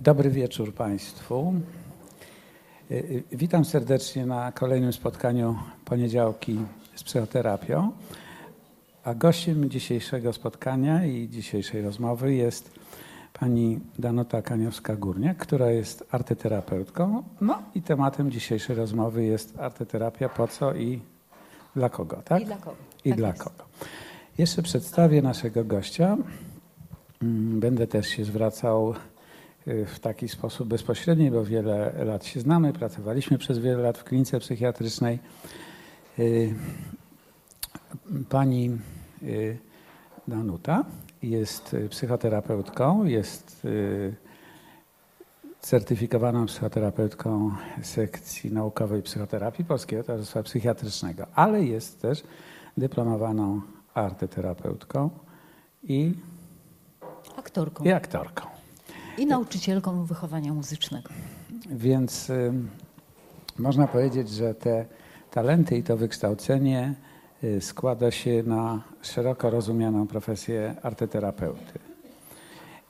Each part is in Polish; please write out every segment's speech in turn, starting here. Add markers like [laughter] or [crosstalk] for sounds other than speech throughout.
Dobry wieczór Państwu. Y, y, Witam serdecznie na kolejnym spotkaniu poniedziałki z psychoterapią. A gościem dzisiejszego spotkania i dzisiejszej rozmowy jest pani Danuta Kaniowska-Górniak, która jest arteterapeutką. No i tematem dzisiejszej rozmowy jest arteterapia po co i dla kogo, tak? I dla kogo. I Tak dla jest. kogo. Jeszcze przedstawię naszego gościa. Mm, Będę też się zwracał w taki sposób bezpośredni, bo wiele lat się znamy, pracowaliśmy przez wiele lat w klinice psychiatrycznej. Y, Pani y, Danuta jest y, psychoterapeutką, jest y, certyfikowaną psychoterapeutką sekcji naukowej psychoterapii Polskiego Towarzystwa Psychiatrycznego, ale jest też dyplomowaną arteterapeutką i, Aktorką i aktorką. I nauczycielką wychowania muzycznego. Więc y, można powiedzieć, że te talenty i to wykształcenie y, składa się na szeroko rozumianą profesję arteterapeuty.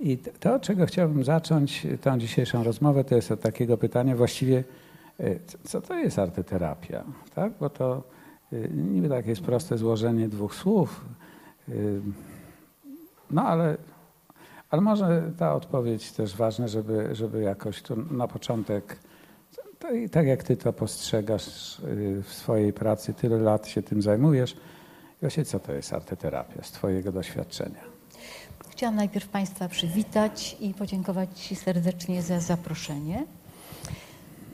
I to, czego chciałbym zacząć tą dzisiejszą rozmowę, to jest od takiego pytania właściwie, y, co to jest arteterapia? Tak? Bo to y, niby takie jest proste złożenie dwóch słów, y, no ale ale może ta odpowiedź też ważna, żeby, żeby jakoś tu na początek, tak, jak ty to postrzegasz y, w swojej pracy, tyle lat się tym zajmujesz, właśnie co to jest arteterapia z twojego doświadczenia? Chciałam najpierw Państwa przywitać i podziękować Ci serdecznie za zaproszenie.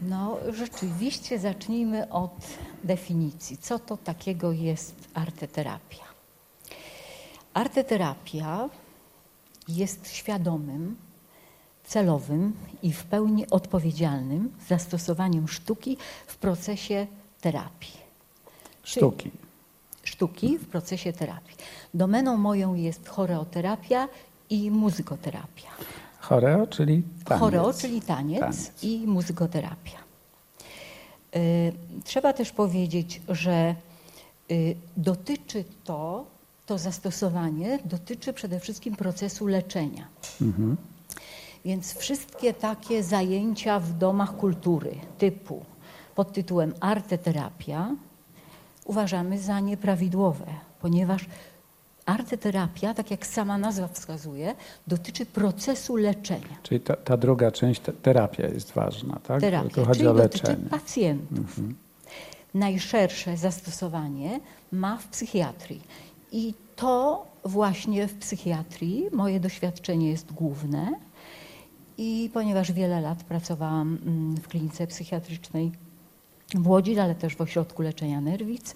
No, rzeczywiście zacznijmy od definicji. Co to takiego jest arteterapia? Arteterapia jest świadomym, celowym i w pełni odpowiedzialnym zastosowaniem sztuki w procesie terapii. Sztuki. sztuki w procesie terapii. Domeną moją jest choreoterapia i muzykoterapia. Choreo, czyli taniec. Choreo, czyli taniec, Taniec. i muzykoterapia. Y, Trzeba też powiedzieć, że y, dotyczy to, to zastosowanie dotyczy przede wszystkim procesu leczenia. Mhm. Więc wszystkie takie zajęcia w domach kultury typu pod tytułem arteterapia uważamy za nieprawidłowe, ponieważ arteterapia, tak jak sama nazwa wskazuje, dotyczy procesu leczenia. Czyli ta, ta druga część, te, terapia jest ważna, tak? Terapia, tu chodzi czyli o dotyczy leczenie. pacjentów. Najszersze zastosowanie ma w psychiatrii. I to właśnie w psychiatrii moje doświadczenie jest główne. I ponieważ wiele lat pracowałam mm, w klinice psychiatrycznej w Łodzi, ale też w ośrodku leczenia nerwic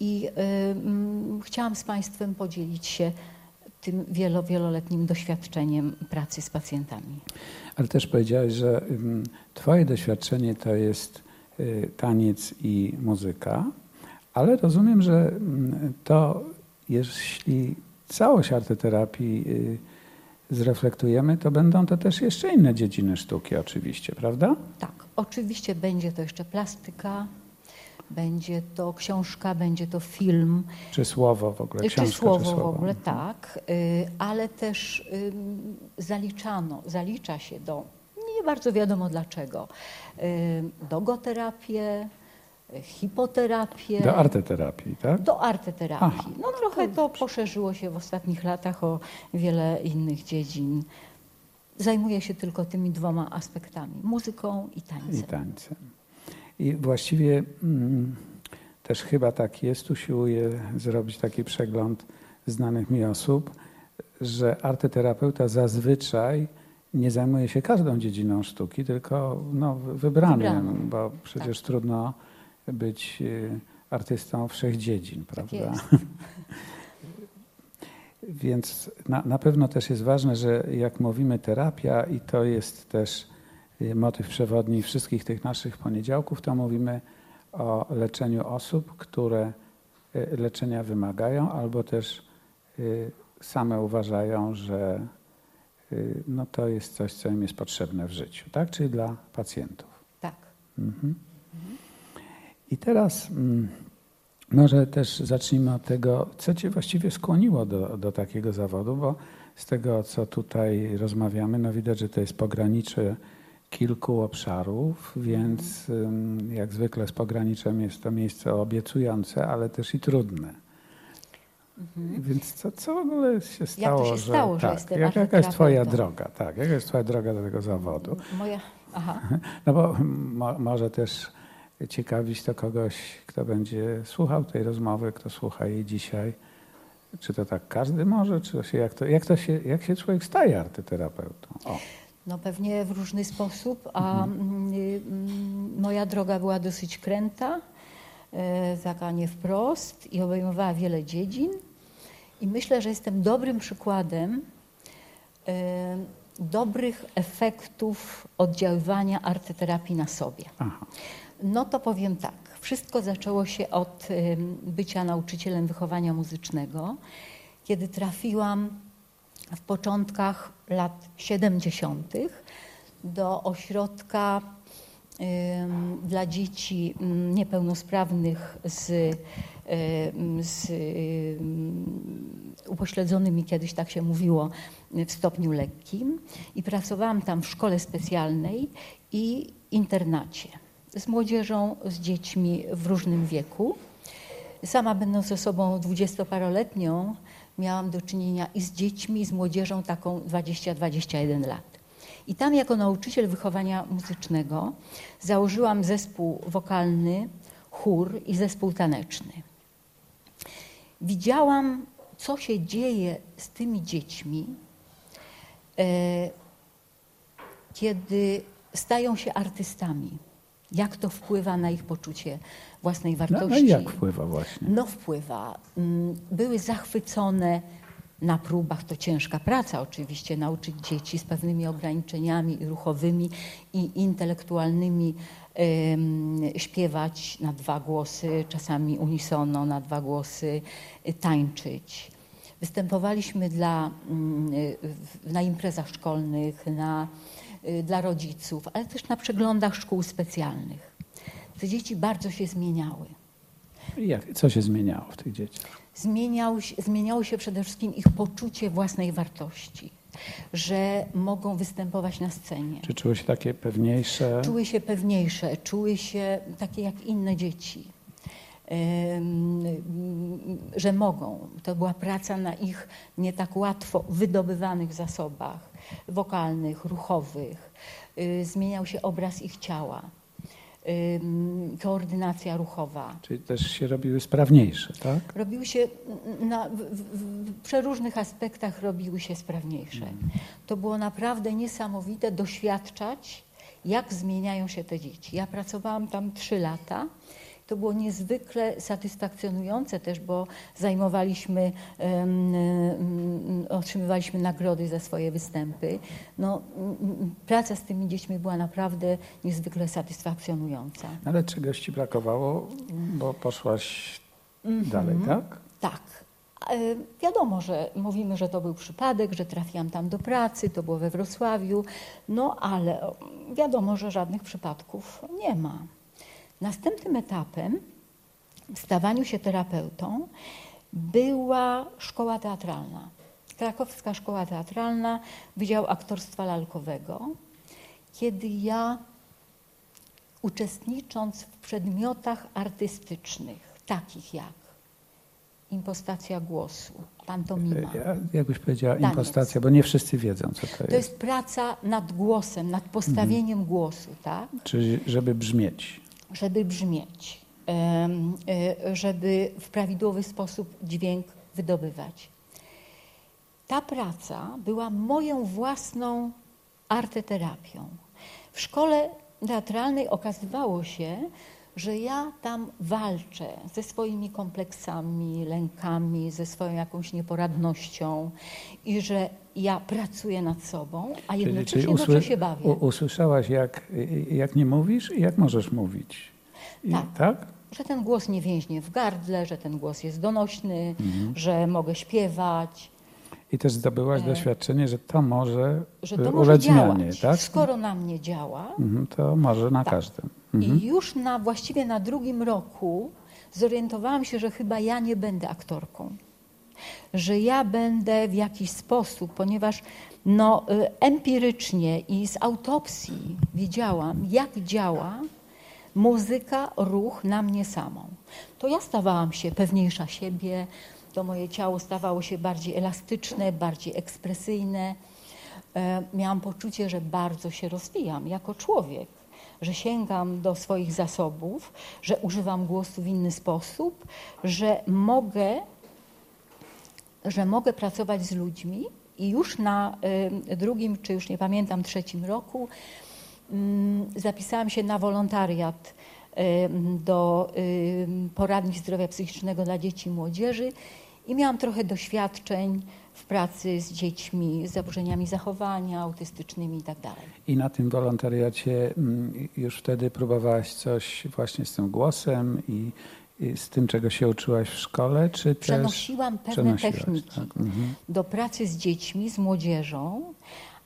i y, mm, chciałam z Państwem podzielić się tym wielo, wieloletnim doświadczeniem pracy z pacjentami. Ale też powiedziałeś, że ym, twoje doświadczenie to jest y, taniec i muzyka, ale rozumiem, że to jeśli całość arteterapii y, zreflektujemy, to będą to też jeszcze inne dziedziny sztuki oczywiście, prawda? Tak, oczywiście będzie to jeszcze plastyka, będzie to książka, będzie to film, Czy słowo w ogóle, czy książka, słowo czy w słowo. ogóle, tak, y, ale też zaliczano, zalicza się do, nie bardzo wiadomo dlaczego, y, dogoterapię, y, hipoterapię. Do arteterapii, tak? Do arteterapii. Aha. No trochę to poszerzyło się w ostatnich latach o wiele innych dziedzin. Zajmuję się tylko tymi dwoma aspektami, muzyką i tańcem. I tańcem. I właściwie mm, też chyba tak jest, usiłuję zrobić taki przegląd znanych mi osób, że arteterapeuta zazwyczaj nie zajmuje się każdą dziedziną sztuki, tylko no, wybranym, bo przecież trudno być y, artystą wszech dziedzin, prawda? jest. [laughs] Więc na, na pewno też jest ważne, że jak mówimy terapia i to jest też y, motyw przewodni wszystkich tych naszych poniedziałków, to mówimy o leczeniu osób, które y, leczenia wymagają albo też same uważają, że no to jest coś, co im jest potrzebne w życiu, tak? Czyli dla pacjentów. Tak. Mhm. I teraz mm, Może też zacznijmy od tego, co Cię właściwie skłoniło do, do takiego zawodu, bo z tego, co tutaj rozmawiamy, no widać, że to jest pogranicze kilku obszarów, więc ym, jak zwykle z pograniczem jest to miejsce obiecujące, ale też i trudne. Więc co, co w ogóle się stało, Mhm. to się że, stało, że tak, jestem jak, jaka jest Twoja droga? Tak, jaka jest Twoja droga do tego zawodu? Moja, aha. [laughs] No bo mo, może też ciekawić to kogoś, kto będzie słuchał tej rozmowy, kto słucha jej dzisiaj. Czy to tak każdy może? Czy to się, jak, to, jak, to się, jak się człowiek staje artyterapeutą? O, No pewnie w różny sposób, a mm, y, moja droga była dosyć kręta, e, taka nie wprost i obejmowała wiele dziedzin. I myślę, że jestem dobrym przykładem e, dobrych efektów oddziaływania artyterapii na sobie. aha. No to powiem tak. Wszystko zaczęło się od bycia nauczycielem wychowania muzycznego, kiedy trafiłam w początkach lat 70. do ośrodka dla dzieci niepełnosprawnych z, z ym, upośledzonymi, kiedyś tak się mówiło, w stopniu lekkim. I pracowałam tam w szkole specjalnej i internacie z młodzieżą, z dziećmi w różnym wieku. Sama będąc osobą dwudziestoparoletnią, miałam do czynienia i z dziećmi, i z młodzieżą taką 20-21 lat. I tam jako nauczyciel wychowania muzycznego założyłam zespół wokalny, chór i zespół taneczny. Widziałam, co się dzieje z tymi dziećmi, e, kiedy stają się artystami. Jak to wpływa na ich poczucie własnej No, wartości? no jak wpływa właśnie? No wpływa. Mm, Były zachwycone na próbach, to ciężka praca oczywiście, nauczyć dzieci z pewnymi ograniczeniami ruchowymi i intelektualnymi śpiewać na dwa głosy, czasami unisono na dwa głosy, y, tańczyć. Występowaliśmy dla, mm, y, na imprezach szkolnych, na, dla rodziców, ale też na przeglądach szkół specjalnych. Te dzieci bardzo się zmieniały. Jak, co się zmieniało w tych dzieciach? Zmieniał, zmieniało się przede wszystkim ich poczucie własnej wartości, że mogą występować na scenie. Czy czuły się takie pewniejsze? Czuły się pewniejsze, czuły się takie jak inne dzieci, że mogą. To była praca na ich nie tak łatwo wydobywanych zasobach wokalnych, ruchowych. Y, Zmieniał się obraz ich ciała, Ym, koordynacja ruchowa. Czyli też się robiły sprawniejsze, tak? Robiły się na, w, w, przeróżnych aspektach robiły się sprawniejsze. To było naprawdę niesamowite doświadczać, jak zmieniają się te dzieci. Ja pracowałam tam trzy lata. To było niezwykle satysfakcjonujące też, bo zajmowaliśmy, otrzymywaliśmy nagrody za swoje występy. No, praca z tymi dziećmi była naprawdę niezwykle satysfakcjonująca. Ale czegoś ci brakowało, bo poszłaś Mhm. dalej, tak? Tak. E, Wiadomo, że mówimy, że to był przypadek, że trafiłam tam do pracy, to było we Wrocławiu, no ale wiadomo, że żadnych przypadków nie ma. Następnym etapem w stawaniu się terapeutą była szkoła teatralna. Krakowska Szkoła Teatralna, Wydział Aktorstwa Lalkowego, kiedy ja uczestnicząc w przedmiotach artystycznych, takich jak impostacja głosu, pantomima. Ja, jakbyś powiedziała Taniec. impostacja, bo nie wszyscy wiedzą, co to, To jest. jest praca nad głosem, nad postawieniem głosu, tak? Czyli żeby brzmieć. Żeby brzmieć, e, żeby w prawidłowy sposób dźwięk wydobywać. Ta praca była moją własną arteterapią. W szkole teatralnej okazywało się, że ja tam walczę ze swoimi kompleksami, lękami, ze swoją jakąś nieporadnością i że ja pracuję nad sobą, a jednocześnie dobrze się bawię. usłyszałaś, jak, jak nie mówisz i jak możesz mówić. I, Tak. tak? że ten głos nie więźnie w gardle, że ten głos jest donośny, Mhm. że mogę śpiewać, I też zdobyłaś doświadczenie, że to może, że to może ulec działać. zmianie, tak? Skoro na mnie działa, Mhm, to może na Tak. każdym. I już na, właściwie na drugim roku zorientowałam się, że chyba ja nie będę aktorką. Że ja będę w jakiś sposób, ponieważ no, y, empirycznie i z autopsji widziałam, jak działa muzyka, ruch na mnie samą. To ja stawałam się pewniejsza siebie, to moje ciało stawało się bardziej elastyczne, bardziej ekspresyjne. E, miałam poczucie, że bardzo się rozwijam jako człowiek, że sięgam do swoich zasobów, że używam głosu w inny sposób, że mogę, że mogę pracować z ludźmi i już na y, drugim, czy już nie pamiętam, trzecim roku y, zapisałam się na wolontariat y, do poradni zdrowia psychicznego dla dzieci i młodzieży i miałam trochę doświadczeń w pracy z dziećmi z zaburzeniami zachowania, autystycznymi itd. Tak I na tym wolontariacie już wtedy próbowałaś coś właśnie z tym głosem i z tym, czego się uczyłaś w szkole, czy Przenosiłam też... pewne techniki tak? mhm. do pracy z dziećmi, z młodzieżą,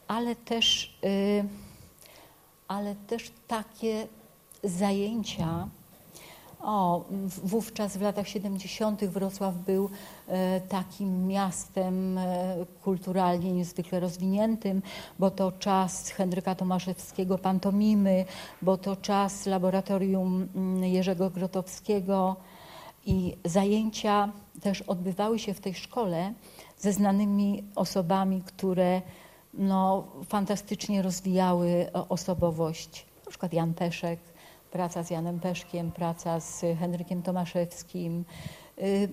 ale też, y, ale też takie zajęcia. O, wówczas w latach 70. Wrocław był e, takim miastem e, kulturalnie niezwykle rozwiniętym, bo to czas Henryka Tomaszewskiego pantomimy, bo to czas laboratorium mm, Jerzego Grotowskiego i zajęcia też odbywały się w tej szkole ze znanymi osobami, które no, fantastycznie rozwijały osobowość, na przykład Jan Peszek, praca z Janem Peszkiem, praca z Henrykiem Tomaszewskim, y,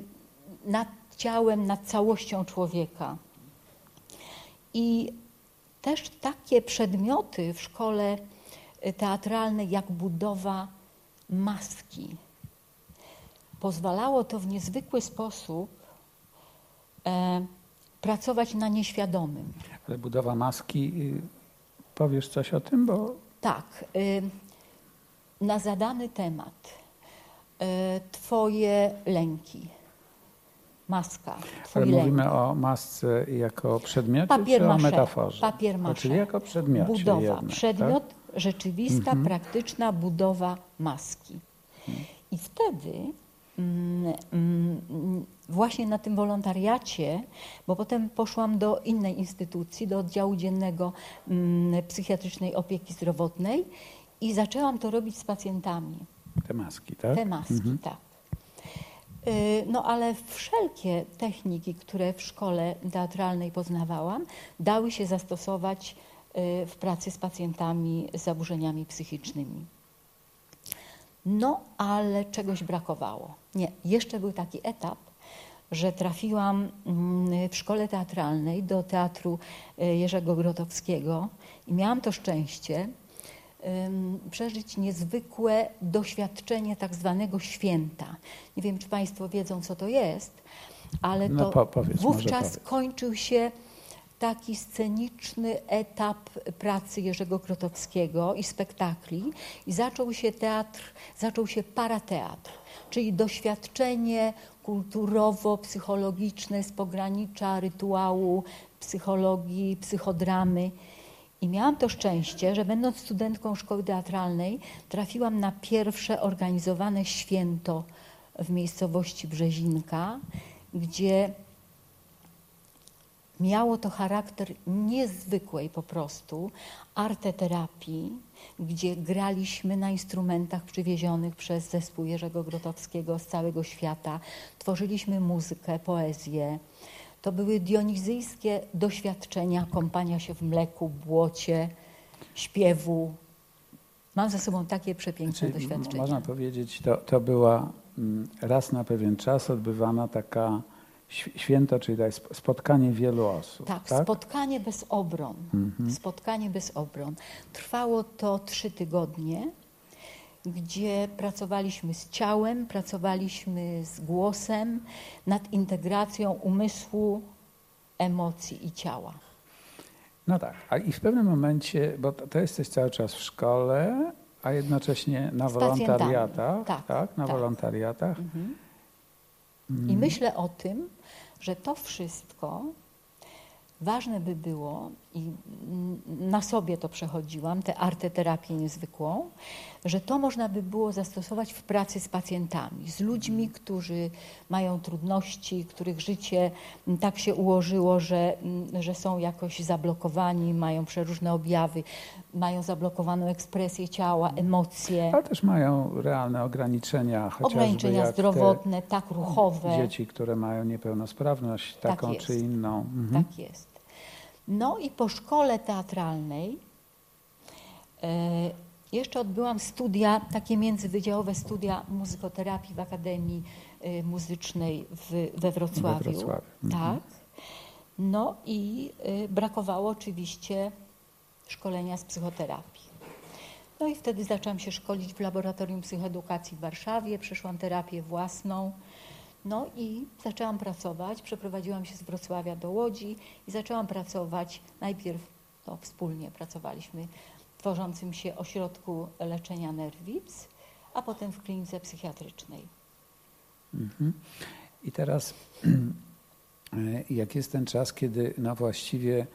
nad ciałem, nad całością człowieka. I też takie przedmioty w szkole y, teatralnej, jak budowa maski. Pozwalało to w niezwykły sposób e, pracować na nieświadomym. Ale budowa maski, y, powiesz coś o tym? Bo... Tak. Y, na zadany temat e, Twoje lęki. Maska. Ale mówimy lęk. o masce jako przedmiocie Papier czy o metaforze? Papier masze. Czyli jako przedmiocie Budowa. Jednak, Przedmiot, tak? rzeczywista, mhm. praktyczna budowa maski. I wtedy mm, mm, właśnie na tym wolontariacie, bo potem poszłam do innej instytucji, do oddziału dziennego mm, psychiatrycznej opieki zdrowotnej i zaczęłam to robić z pacjentami. Te maski, tak? Te maski, mhm. tak. Y, no ale wszelkie techniki, które w szkole teatralnej poznawałam, dały się zastosować y, w pracy z pacjentami z zaburzeniami psychicznymi. No ale czegoś brakowało. Nie, jeszcze był taki etap, że trafiłam mm, w szkole teatralnej do teatru y, Jerzego Grotowskiego i miałam to szczęście, przeżyć niezwykłe doświadczenie tak zwanego święta. Nie wiem, czy Państwo wiedzą, co to jest, ale no, to po, powiedz, wówczas kończył się taki sceniczny etap pracy Jerzego Krotowskiego i spektakli i zaczął się teatr, zaczął się parateatr, czyli doświadczenie kulturowo-psychologiczne z pogranicza rytuału, psychologii, psychodramy. I miałam to szczęście, że będąc studentką szkoły teatralnej, trafiłam na pierwsze organizowane święto w miejscowości Brzezinka, gdzie miało to charakter niezwykłej po prostu arteterapii, gdzie graliśmy na instrumentach przywiezionych przez zespół Jerzego Grotowskiego z całego świata, tworzyliśmy muzykę, poezję. To były dionizyjskie doświadczenia kąpania się w mleku, błocie, śpiewu. Mam za sobą takie przepiękne Czyli doświadczenia. Można powiedzieć, to, to była raz na pewien czas odbywana taka święto, czyli spotkanie wielu osób. Tak, tak? spotkanie bez obron. Mhm. Spotkanie bez obron. Trwało to trzy tygodnie gdzie pracowaliśmy z ciałem, pracowaliśmy z głosem, nad integracją umysłu, emocji i ciała. No tak, a i w pewnym momencie, bo to, jesteś cały czas w szkole, a jednocześnie na wolontariatach. Tak, tak, na tak. wolontariatach. Mhm. I mm. myślę o tym, że to wszystko ważne by było, i na sobie to przechodziłam, tę arteterapię niezwykłą, że to można by było zastosować w pracy z pacjentami, z ludźmi, którzy mają trudności, których życie tak się ułożyło, że, że są jakoś zablokowani, mają przeróżne objawy, mają zablokowaną ekspresję ciała, emocje. Ale też mają realne ograniczenia, chociażby Ograniczenia zdrowotne, tak, ruchowe. Dzieci, które mają niepełnosprawność taką jest. czy inną. Mhm. Tak jest. No i po szkole teatralnej e, jeszcze odbyłam studia, takie międzywydziałowe studia muzykoterapii w Akademii e, Muzycznej w, we Wrocławiu. We Wrocławiu. Mhm. Tak. No i e, brakowało oczywiście szkolenia z psychoterapii. No i wtedy zaczęłam się szkolić w Laboratorium Psychoedukacji w Warszawie, przeszłam terapię własną. No i zaczęłam pracować, przeprowadziłam się z Wrocławia do Łodzi i zaczęłam pracować, najpierw to wspólnie pracowaliśmy w tworzącym się ośrodku leczenia nerwic, a potem w klinice psychiatrycznej. Mhm. I teraz [clears throat] jak jest ten czas, kiedy no właściwie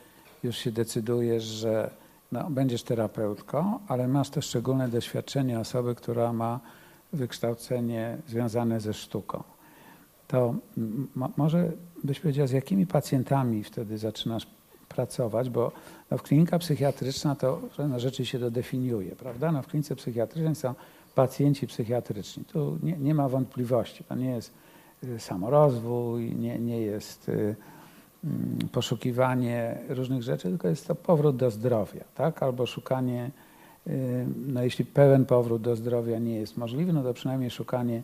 już się decydujesz, że no, będziesz terapeutką, ale masz to szczególne doświadczenie osoby, która ma wykształcenie związane ze sztuką. To może byś powiedział, z jakimi pacjentami wtedy zaczynasz pracować, bo no, w klinika psychiatryczna to no, rzeczy się to definiuje, prawda? No, w klinice psychiatrycznej są pacjenci psychiatryczni. Tu nie, nie ma wątpliwości. To nie jest y, samorozwój, nie, nie jest y, mm, poszukiwanie różnych rzeczy, tylko jest to powrót do zdrowia, tak? Albo szukanie, y, no jeśli pełen powrót do zdrowia nie jest możliwy, no to przynajmniej szukanie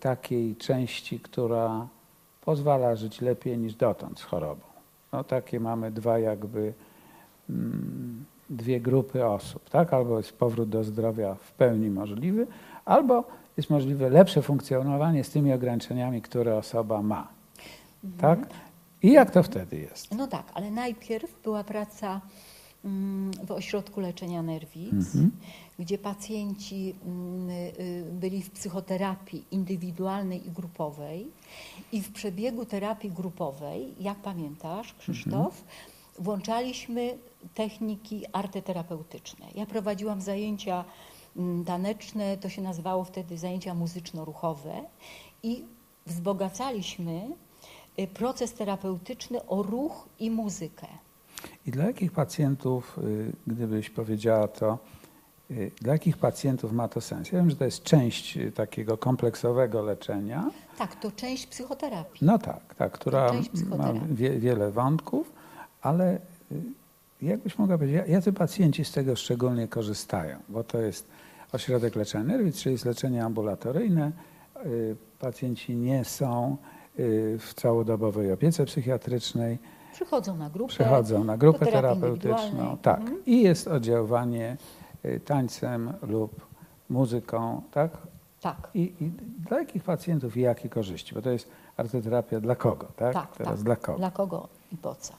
takiej części, która pozwala żyć lepiej niż dotąd z chorobą. No takie mamy dwa jakby mm, dwie grupy osób, tak? Albo jest powrót do zdrowia w pełni możliwy, albo jest możliwe lepsze funkcjonowanie z tymi ograniczeniami, które osoba ma. Mhm. Tak? I jak to wtedy jest? No tak, ale najpierw była praca w ośrodku leczenia nerwic, mhm. gdzie pacjenci mm, y, byli w psychoterapii indywidualnej i grupowej. I w przebiegu terapii grupowej, jak pamiętasz, Krzysztof, mhm. włączaliśmy techniki arteterapeutyczne. Ja prowadziłam zajęcia mm, taneczne, to się nazywało wtedy zajęcia muzyczno-ruchowe i wzbogacaliśmy y, proces terapeutyczny o ruch i muzykę. I dla jakich pacjentów, y, gdybyś powiedziała to, y, dla jakich pacjentów ma to sens? Ja wiem, że to jest część takiego kompleksowego leczenia. Tak, to część psychoterapii. No tak, tak, która ma wie, wiele wątków, ale jakbyś mogła powiedzieć, jacy pacjenci z tego szczególnie korzystają? Bo to jest ośrodek leczenia nerwic, czyli jest leczenie ambulatoryjne. Y, pacjenci nie są y, w całodobowej opiece psychiatrycznej. Przychodzą na grupę. Przychodzą na grupę terapeutyczną. Tak. Mhm. I jest oddziaływanie y, tańcem lub muzyką, tak? Tak. I, I, dla jakich pacjentów i jakie korzyści? Bo to jest arteterapia dla kogo, tak? Tak, Teraz tak. dla kogo? Dla kogo i po co?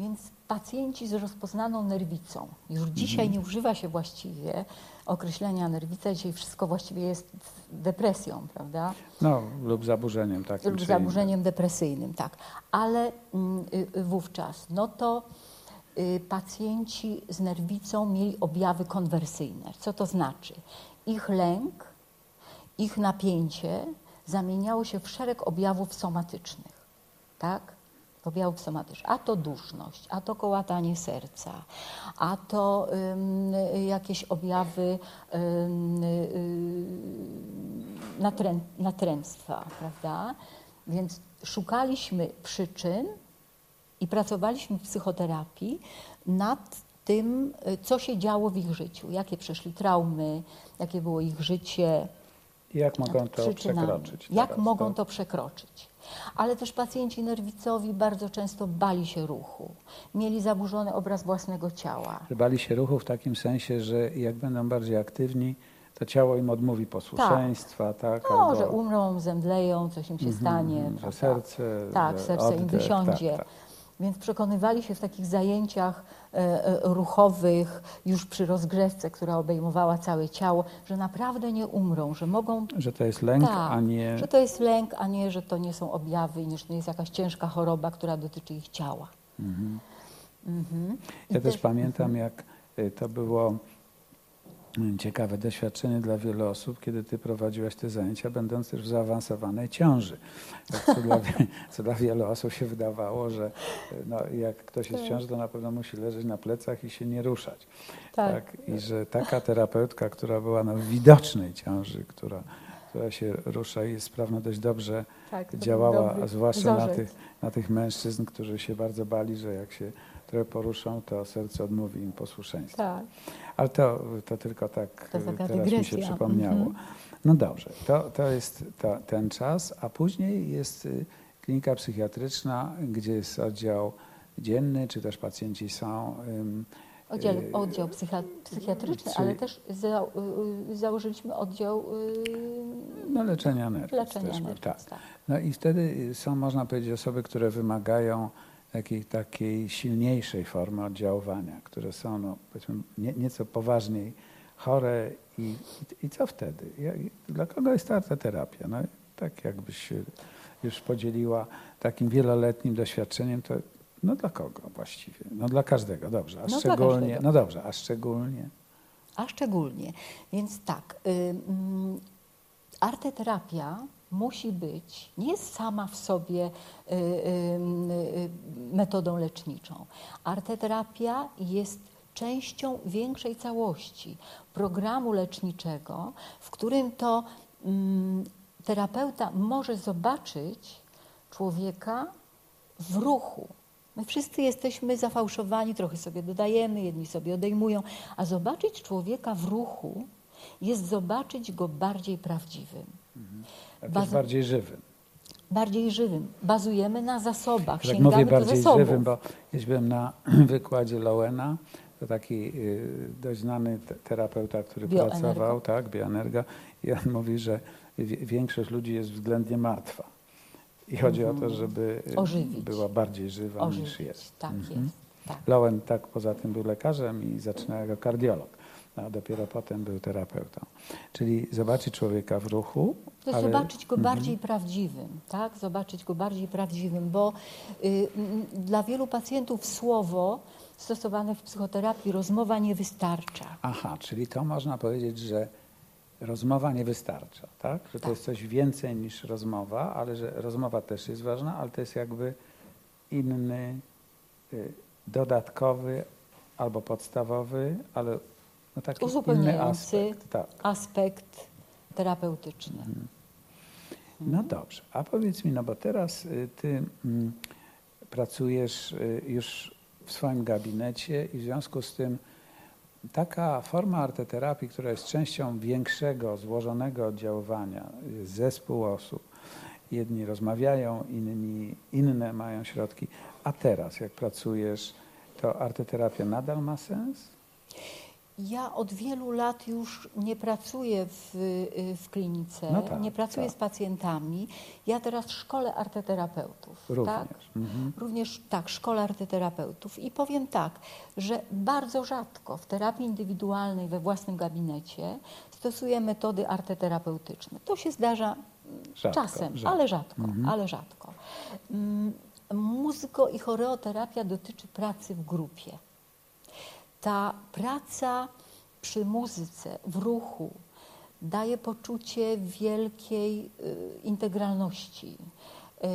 Więc pacjenci z rozpoznaną nerwicą, już dzisiaj mhm. nie używa się właściwie określenia nerwica, dzisiaj wszystko właściwie jest depresją, prawda? No, lub zaburzeniem takim. Lub zaburzeniem depresyjnym, tak. Ale mm, y, wówczas, no to y, pacjenci z nerwicą mieli objawy konwersyjne. Co to znaczy? Ich lęk, ich napięcie zamieniało się w szereg objawów somatycznych, tak? Objawów somatycznych. A to duszność, a to kołatanie serca, a to jakieś objawy um, natrę, natręctwa, prawda? Więc szukaliśmy przyczyn i pracowaliśmy w psychoterapii nad tym, co się działo w ich życiu, jakie przeszli traumy, jakie było ich życie. Jak mogą to przekroczyć? Jak teraz, mogą to... to przekroczyć? Ale też pacjenci nerwicowi bardzo często bali się ruchu, mieli zaburzony obraz własnego ciała. Bali się ruchu w takim sensie, że jak będą bardziej aktywni, to ciało im odmówi posłuszeństwa, tak? tak no, albo... że umrą, zemdleją, coś im się mm -hmm, stanie. Że serce, tak, że serce oddech, im wysiądzie. Tak, tak. Więc przekonywali się w takich zajęciach e, e, ruchowych, już przy rozgrzewce, która obejmowała całe ciało, że naprawdę nie umrą, że mogą. Że to jest lęk, tak, a nie. Że to jest lęk, a nie, że to nie są objawy, nie, że to jest jakaś ciężka choroba, która dotyczy ich ciała. Mhm. Mhm. Ja też pamiętam, jak y, to było ciekawe doświadczenie dla wielu osób, kiedy ty prowadziłaś te zajęcia, będąc też w zaawansowanej ciąży. Tak, Co dla, [laughs] [laughs] co dla wielu osób się wydawało, że y, no, jak ktoś jest w ciąży, to na pewno musi leżeć na plecach i się nie ruszać. Tak. I że taka terapeutka, która była no, w widocznej ciąży, która, która się rusza i jest sprawna dość dobrze tak, działała, zwłaszcza na tych, na tych mężczyzn, którzy się bardzo bali, że jak się trochę poruszą, to serce odmówi im posłuszeństwa. Tak. Ale to, to tylko tak To taka teraz mi się dygresja. przypomniało. Mhm. No dobrze, to, to jest ta, ten czas, a później jest y, klinika psychiatryczna, gdzie jest oddział dzienny, czy też pacjenci są. Oddział, y, oddział psychiatryczny, czyli- ale też za, y, założyliśmy oddział y, No leczenia nerwów. leczenia też, nerwów. tak. tak. No i wtedy są, można powiedzieć, osoby, które wymagają takiej, takiej silniejszej formy oddziaływania, które są, no, powiedzmy, nie, nieco poważniej chore i, i, i co wtedy? I dla kogo jest ta arteterapia? No, tak jakbyś się już podzieliła takim wieloletnim doświadczeniem, to no dla kogo właściwie? No dla każdego, dobrze. A No szczególnie, no dobrze, a szczególnie A szczególnie. Więc tak, y, mm, arteterapia musi być, nie jest sama w sobie y, y, y, metodą leczniczą. Arteterapia jest częścią większej całości programu leczniczego, w którym to mm, terapeuta może zobaczyć człowieka w ruchu. My wszyscy jesteśmy zafałszowani, trochę sobie dodajemy, jedni sobie odejmują, a zobaczyć człowieka w ruchu jest zobaczyć go bardziej prawdziwym, Bardzo- bardziej żywym. bardziej żywym. Bazujemy na zasobach, Tak sięgamy mówię do bardziej zasobów. żywym, bo kiedyś byłem na [clears throat] wykładzie Lowena, to taki y, dość znany te- terapeuta, który Bioenergo. pracował, tak, bioenergo, i on [laughs] mówi, że większość ludzi jest względnie martwa. I chodzi o to, żeby y, Mhm. Ożywić. była bardziej żywa niż Ożywić. jest. Tak Mhm. jest. Tak. Lowen tak poza tym był lekarzem i zaczynał jako kardiolog, a dopiero potem był terapeutą. Czyli zobaczyć człowieka w ruchu, To ale zobaczyć go Mhm. bardziej prawdziwym, tak? Zobaczyć go bardziej prawdziwym, bo y, dla wielu pacjentów słowo stosowane w psychoterapii, rozmowa nie wystarcza. Aha, czyli to można powiedzieć, że rozmowa nie wystarcza, tak? Że to Tak. jest coś więcej niż rozmowa, ale że rozmowa też jest ważna, ale to jest jakby inny, y, dodatkowy albo podstawowy, ale no taki Uzupełniający. aspekt. Tak. Aspekt terapeutyczny. Mhm. No dobrze, a powiedz mi, no bo teraz y, ty mm, pracujesz y, już w swoim gabinecie i w związku z tym taka forma arteterapii, która jest częścią większego, złożonego oddziaływania, jest zespół osób, jedni rozmawiają, inni, inne mają środki, a teraz jak pracujesz, to arteterapia nadal ma sens? Ja od wielu lat już nie pracuję w, y, w klinice, No tak, nie pracuję tak. z pacjentami. Ja teraz szkolę arteterapeutów. Również. Tak? Mhm. Również tak, szkolę arteterapeutów. I powiem tak, że bardzo rzadko w terapii indywidualnej we własnym gabinecie stosuję metody arteterapeutyczne. To się zdarza mm, Rzadko, czasem, rzadko. ale rzadko, Mhm. ale rzadko. Mm, Muzyko i choreoterapia dotyczy pracy w grupie. Ta praca przy muzyce, w ruchu, daje poczucie wielkiej y, integralności,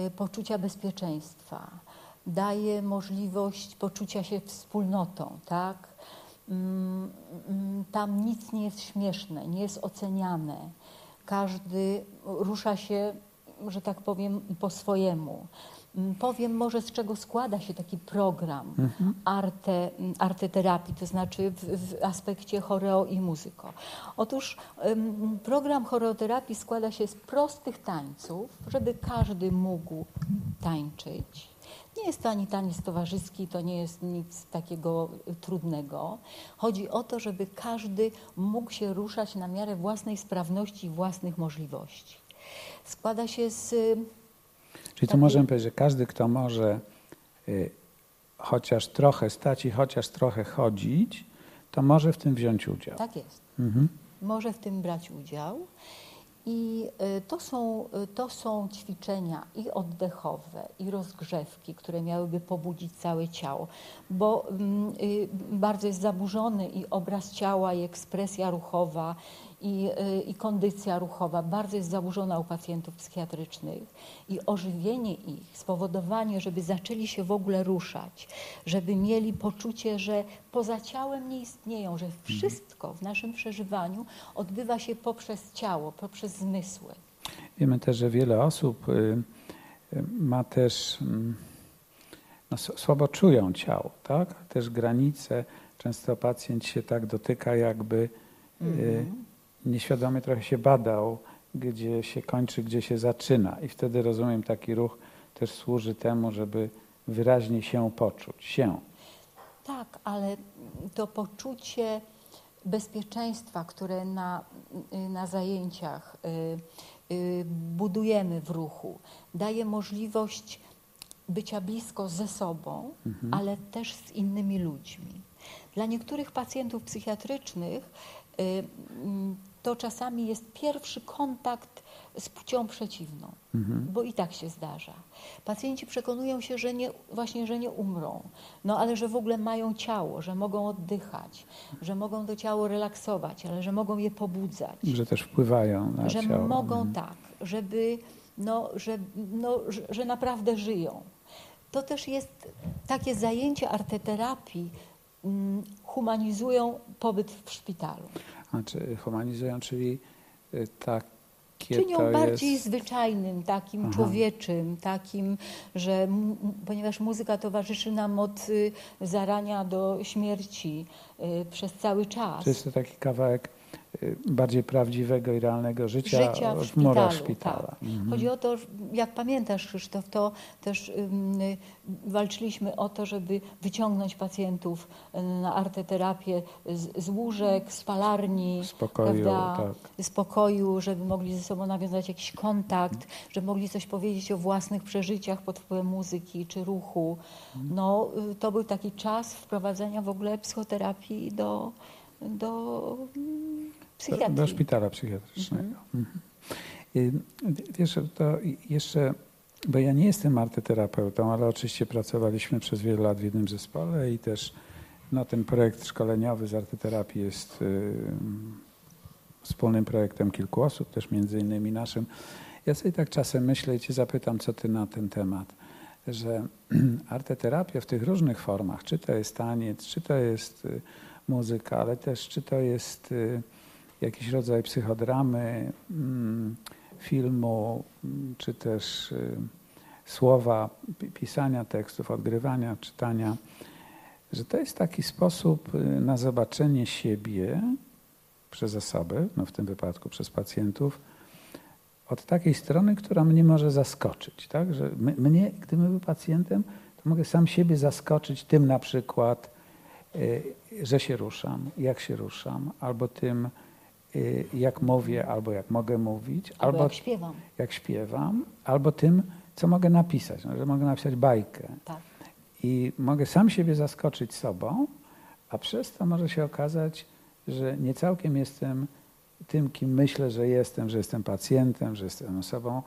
y, poczucia bezpieczeństwa, daje możliwość poczucia się wspólnotą, tak? Mm, mm, Tam nic nie jest śmieszne, nie jest oceniane. Każdy rusza się, że tak powiem, po swojemu. Mm, Powiem może, z czego składa się taki program arte, mm, arteterapii, to znaczy w, w aspekcie choreo i muzyko. Otóż program choreoterapii składa się z prostych tańców, żeby każdy mógł tańczyć. Nie jest to ani taniec towarzyski, to nie jest nic takiego trudnego. Chodzi o to, żeby każdy mógł się ruszać na miarę własnej sprawności i własnych możliwości. Składa się z Czyli tu Taki- możemy powiedzieć, że każdy, kto może y, chociaż trochę stać i chociaż trochę chodzić, to może w tym wziąć udział. Tak jest. Mhm. Może w tym brać udział I y, to są, y, to są ćwiczenia i oddechowe, i rozgrzewki, które miałyby pobudzić całe ciało, bo mm, bardzo jest zaburzony i obraz ciała, i ekspresja ruchowa, i, i kondycja ruchowa bardzo jest zaburzona u pacjentów psychiatrycznych i ożywienie ich, spowodowanie, żeby zaczęli się w ogóle ruszać, żeby mieli poczucie, że poza ciałem nie istnieją, że wszystko w naszym przeżywaniu odbywa się poprzez ciało, poprzez zmysły. Wiemy też, że wiele osób y, y, ma też mm, no, słabo czują ciało, tak? Też granice. Często pacjent się tak dotyka, jakby mm -hmm nieświadomie trochę się badał, gdzie się kończy, gdzie się zaczyna. I wtedy rozumiem, taki ruch też służy temu, żeby wyraźnie się poczuć. Się. Tak, ale to poczucie bezpieczeństwa, które na, na zajęciach y, y, budujemy w ruchu, daje możliwość bycia blisko ze sobą, mhm. ale też z innymi ludźmi. Dla niektórych pacjentów psychiatrycznych y, mm, to czasami jest pierwszy kontakt z płcią przeciwną, mhm. bo i tak się zdarza. Pacjenci przekonują się, że nie, właśnie, że nie umrą, no ale że w ogóle mają ciało, że mogą oddychać, że mogą to ciało relaksować, ale że mogą je pobudzać. Że też wpływają na że ciało. Że mogą mhm. tak, żeby, no, że, no, że, że naprawdę żyją. To też jest takie zajęcie arteterapii, mm, humanizują pobyt w szpitalu znaczy humanizują, czyli takie Czynią bardziej jest... zwyczajnym, takim Aha. człowieczym, takim, że ponieważ muzyka towarzyszy nam od y, zarania do śmierci y, przez cały czas. To jest to taki kawałek bardziej prawdziwego i realnego życia, życia w szpitalu. szpitala. Tak. Mhm. Chodzi o to, jak pamiętasz Krzysztof, to też um, walczyliśmy o to, żeby wyciągnąć pacjentów na arteterapię z, z łóżek, z palarni, spokoju, prawda, tak. spokoju, żeby mogli ze sobą nawiązać jakiś kontakt, żeby mogli coś powiedzieć o własnych przeżyciach pod wpływem muzyki czy ruchu. Mhm. No, y, to był taki czas wprowadzenia w ogóle psychoterapii do, do psychiatrii. Do szpitala psychiatrycznego. Mhm. Mhm. Wiesz, to jeszcze, bo ja nie jestem arteterapeutą, ale oczywiście pracowaliśmy przez wiele lat w jednym zespole i też no, ten projekt szkoleniowy z arteterapii jest y, wspólnym projektem kilku osób, też między innymi naszym. Ja sobie tak czasem myślę i cię zapytam, co ty na ten temat, że [clears throat] arteterapia w tych różnych formach, czy to jest taniec, czy to jest y, muzyka, ale też czy to jest y, jakiś rodzaj psychodramy, mm, filmu, mm, czy też y, słowa, pisania tekstów, odgrywania, czytania, że to jest taki sposób y, na zobaczenie siebie przez osoby, no w tym wypadku przez pacjentów, od takiej strony, która mnie może zaskoczyć. Tak? Że mnie, gdybym był pacjentem, to mogę sam siebie zaskoczyć tym na przykład, że się ruszam, jak się ruszam, albo tym, Y, jak mówię, albo jak mogę mówić, albo, albo jak śpiewam. Jak śpiewam, albo tym, co mogę napisać, no, że mogę napisać bajkę. Tak. I mogę sam siebie zaskoczyć sobą, a przez to może się okazać, że nie całkiem jestem tym, kim myślę, że jestem, że jestem pacjentem, że jestem osobą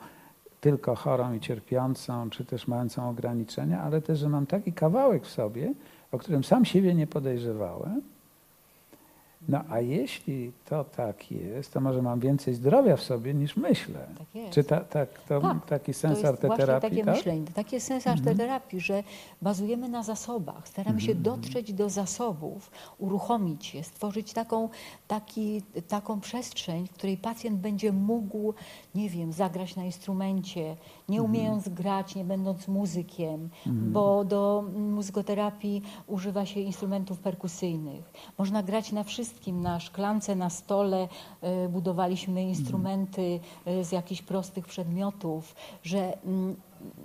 tylko chorą i cierpiącą, czy też mającą ograniczenia, ale też, że mam taki kawałek w sobie, o którym sam siebie nie podejrzewałem, no a jeśli to tak jest, to może mam więcej zdrowia w sobie niż myślę. Tak jest. Czy ta, ta, to, tak, taki sens arteterapii? takie tak? myślenie, taki jest sens mhm. arteterapii, że bazujemy na zasobach, staramy się mhm. dotrzeć do zasobów, uruchomić je, stworzyć taką, taki, taką przestrzeń, w której pacjent będzie mógł, nie wiem, zagrać na instrumencie, nie mhm. umiejąc grać, nie będąc muzykiem, bo do muzykoterapii używa się instrumentów perkusyjnych. Można grać na wszystkich wszystkim na szklance, na stole e, budowaliśmy instrumenty e, z jakichś prostych przedmiotów, że, mm,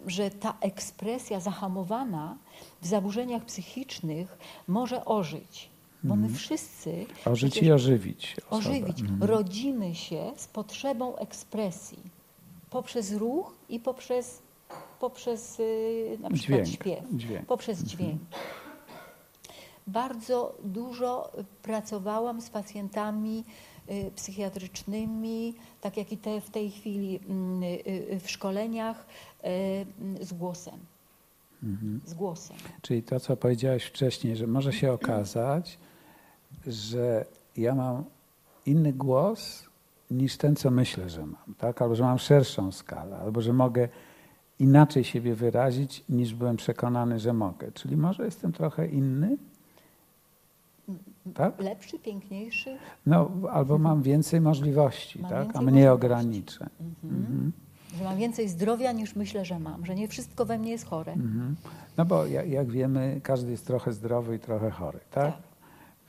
że ta ekspresja zahamowana w zaburzeniach psychicznych może ożyć. Bo my mhm. wszyscy. Ożyć i ożywić. Osobę. Ożywić. Mhm. Rodzimy się z potrzebą ekspresji poprzez ruch i poprzez, poprzez y, na przykład dźwięk, śpiew. Dźwięk. Poprzez mhm. dźwięk bardzo dużo pracowałam z pacjentami y, psychiatrycznymi, tak jak i te w tej chwili mm, y, y, w szkoleniach z głosem. Mhm. Z głosem. Czyli to, co powiedziałeś wcześniej, że może się okazać, że ja mam inny głos niż ten, co myślę, że mam, tak? Albo że mam szerszą skalę, albo że mogę inaczej siebie wyrazić, niż byłem przekonany, że mogę. Czyli może jestem trochę inny, tak? Lepszy, piękniejszy. No, albo mam więcej możliwości, Mam tak? A więcej mniej możliwości. ograniczę. Mhm. Mhm. Że mam więcej zdrowia niż myślę, że mam. Że nie wszystko we mnie jest chore. Mhm. No bo jak, jak wiemy, każdy jest trochę zdrowy i trochę chory, tak? Tak.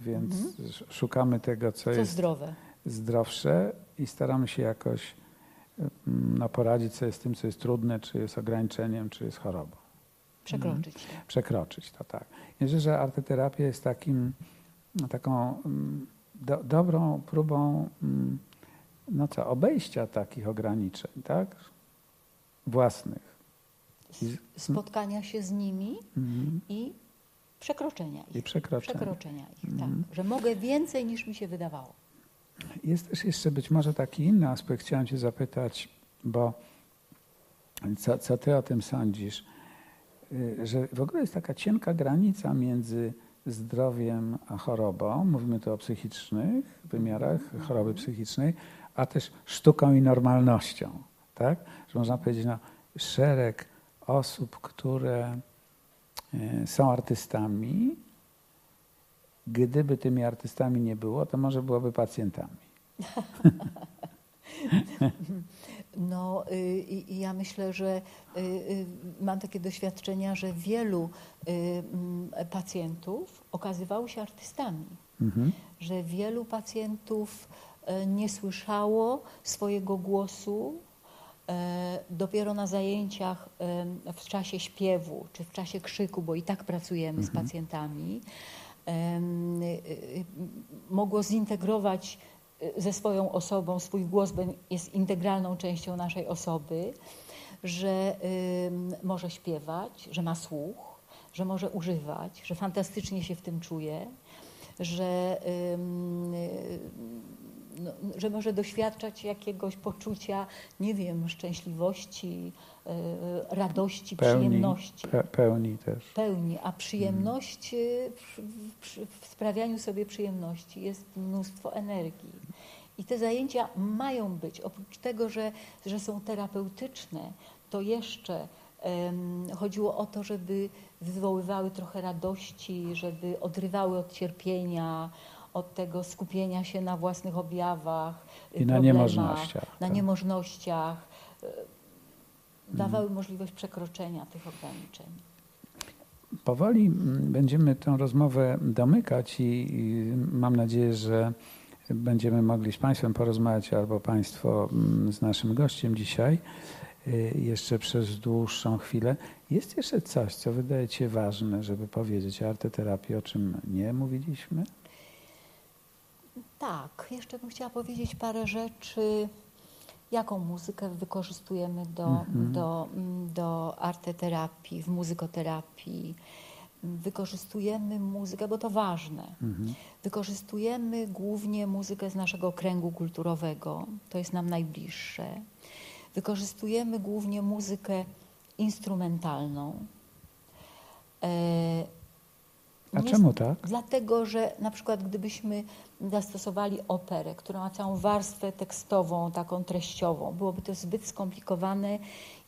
Więc Mhm. sz- szukamy tego, co Co jest zdrowe. zdrowsze i staramy się jakoś mm, no, poradzić sobie z tym, co jest trudne, czy jest ograniczeniem, czy jest chorobą. Przekroczyć to. Przekroczyć to, tak. Myślę, że arteterapia jest takim, taką mm, do, dobrą próbą mm, no co, obejścia takich ograniczeń, tak? Własnych. I, Spotkania się z nimi mhm. i przekroczenia ich. I przekroczenia. Przekroczenia ich, Mhm. tak. Że mogę więcej niż mi się wydawało. Jest też jeszcze być może taki inny aspekt. Chciałem Cię zapytać, bo co, co Ty o tym sądzisz? Y, Że w ogóle jest taka cienka granica między zdrowiem a chorobą. Mówimy tu o psychicznych wymiarach choroby psychicznej, a też sztuką i normalnością. Tak? Że można powiedzieć, no, szereg osób, które y, są artystami, gdyby tymi artystami nie było, to może byłoby pacjentami. [laughs] No y, i i ja myślę, że y, y, mam takie doświadczenia, że wielu mm, pacjentów okazywało się artystami. Mhm. Że wielu pacjentów e, nie słyszało swojego głosu e, dopiero na zajęciach w czasie śpiewu czy w czasie krzyku, bo i tak pracujemy z pacjentami, mogło zintegrować ze swoją osobą, swój głos jest integralną częścią naszej osoby, że może śpiewać, że ma słuch, że może używać, że fantastycznie się w tym czuje, że, no, że może doświadczać jakiegoś poczucia, nie wiem, szczęśliwości, y, radości, przyjemności Pe, pełni też. pełni, a przyjemność y, przy- w, w sprawianiu sobie przyjemności jest mnóstwo energii. I te zajęcia mają być, oprócz tego, że, że są terapeutyczne, to jeszcze chodziło o to, żeby wywoływały trochę radości, żeby odrywały od cierpienia, od tego skupienia się na własnych objawach, I na niemożnościach, Na tak. Niemożnościach. y, Dawały możliwość przekroczenia tych ograniczeń. Powoli mm, będziemy tę rozmowę domykać i, i mam nadzieję, że będziemy mogli z Państwem porozmawiać albo Państwo mm, z naszym gościem dzisiaj y, jeszcze przez dłuższą chwilę. Jest jeszcze coś, co wydaje się ważne, żeby powiedzieć o arteterapii, o czym nie mówiliśmy? Tak, jeszcze bym chciała powiedzieć parę rzeczy. Jaką muzykę wykorzystujemy do, Mhm. do, mm, do arteterapii, w muzykoterapii? Wykorzystujemy muzykę, bo to ważne. Mhm. Wykorzystujemy głównie muzykę z naszego kręgu kulturowego, to jest nam najbliższe. Wykorzystujemy głównie muzykę instrumentalną. E, A nie- czemu tak? Dlatego, że na przykład gdybyśmy zastosowali operę, która ma całą warstwę tekstową, taką treściową, byłoby to zbyt skomplikowane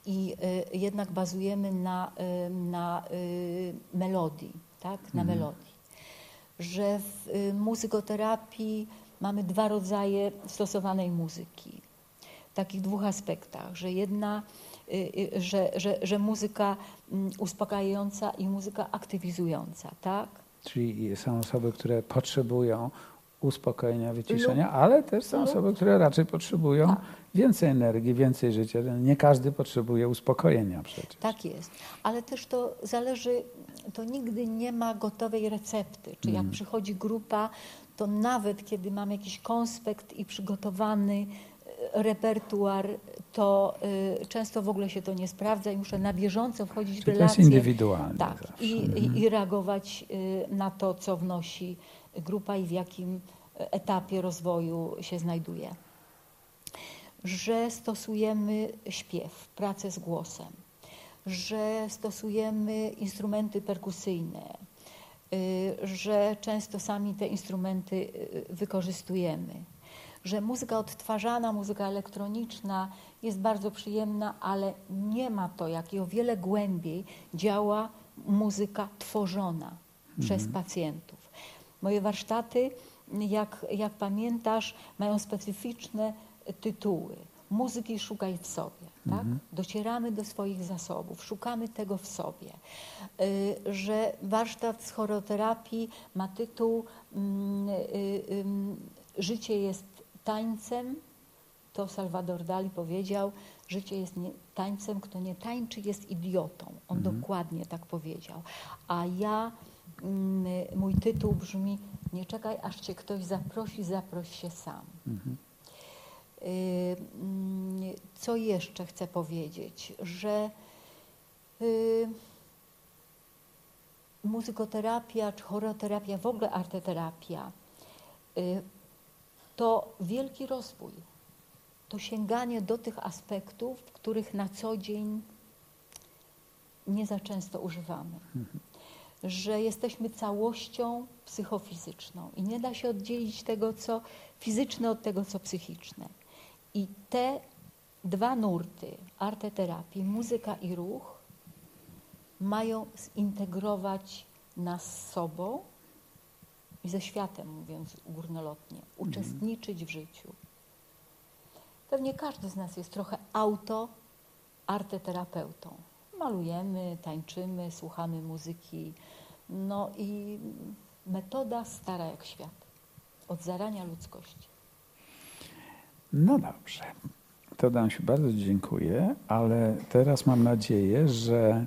i y, jednak bazujemy na, y, na y, melodii, tak? na Mhm. melodii. Że w y, muzykoterapii mamy dwa rodzaje stosowanej muzyki. W takich dwóch aspektach, że jedna, y, y, że, że, że muzyka mm, uspokajająca i muzyka aktywizująca, tak? Czyli są osoby, które potrzebują uspokojenia, wyciszenia, ale też są osoby, które raczej potrzebują Tak. więcej energii, więcej życia. Nie każdy potrzebuje uspokojenia przecież. Tak jest, ale też to zależy, to nigdy nie ma gotowej recepty. Czy jak przychodzi grupa, to nawet kiedy mam jakiś konspekt i przygotowany e, repertuar, to y, często w ogóle się to nie sprawdza i muszę na bieżąco wchodzić w Czyli to jest relacje. indywidualne Tak, i, i, i reagować y, na to, co wnosi grupa i w jakim etapie rozwoju się znajduje. Że stosujemy śpiew, pracę z głosem, że stosujemy instrumenty perkusyjne, y, że często sami te instrumenty y, wykorzystujemy, że muzyka odtwarzana, muzyka elektroniczna jest bardzo przyjemna, ale nie ma to, jak i o wiele głębiej działa muzyka tworzona przez pacjentów. Moje warsztaty, jak, jak pamiętasz, mają specyficzne tytuły. Muzyki szukaj w sobie. Tak? Docieramy do swoich zasobów, szukamy tego w sobie. Y, że warsztat z choreoterapii ma tytuł mm, y, y, Życie jest tańcem. To Salvador Dali powiedział, życie jest nie, tańcem, kto nie tańczy jest idiotą. On dokładnie tak powiedział. A ja, mój tytuł brzmi Nie czekaj, aż cię ktoś zaprosi, zaproś się sam. Y, mm, Co jeszcze chcę powiedzieć? Że y, muzykoterapia czy choreoterapia, w ogóle arteterapia, y, to wielki rozwój. To sięganie do tych aspektów, których na co dzień nie za często używamy. Że jesteśmy całością psychofizyczną i nie da się oddzielić tego, co fizyczne od tego, co psychiczne. I te dwa nurty, arteterapii, muzyka i ruch, mają zintegrować nas z sobą i ze światem, mówiąc górnolotnie, uczestniczyć w życiu. Pewnie każdy z nas jest trochę auto arteterapeutą. Malujemy, tańczymy, słuchamy muzyki. No i metoda stara jak świat. Od zarania ludzkości. No dobrze. To Dansiu, bardzo dziękuję, ale teraz mam nadzieję, że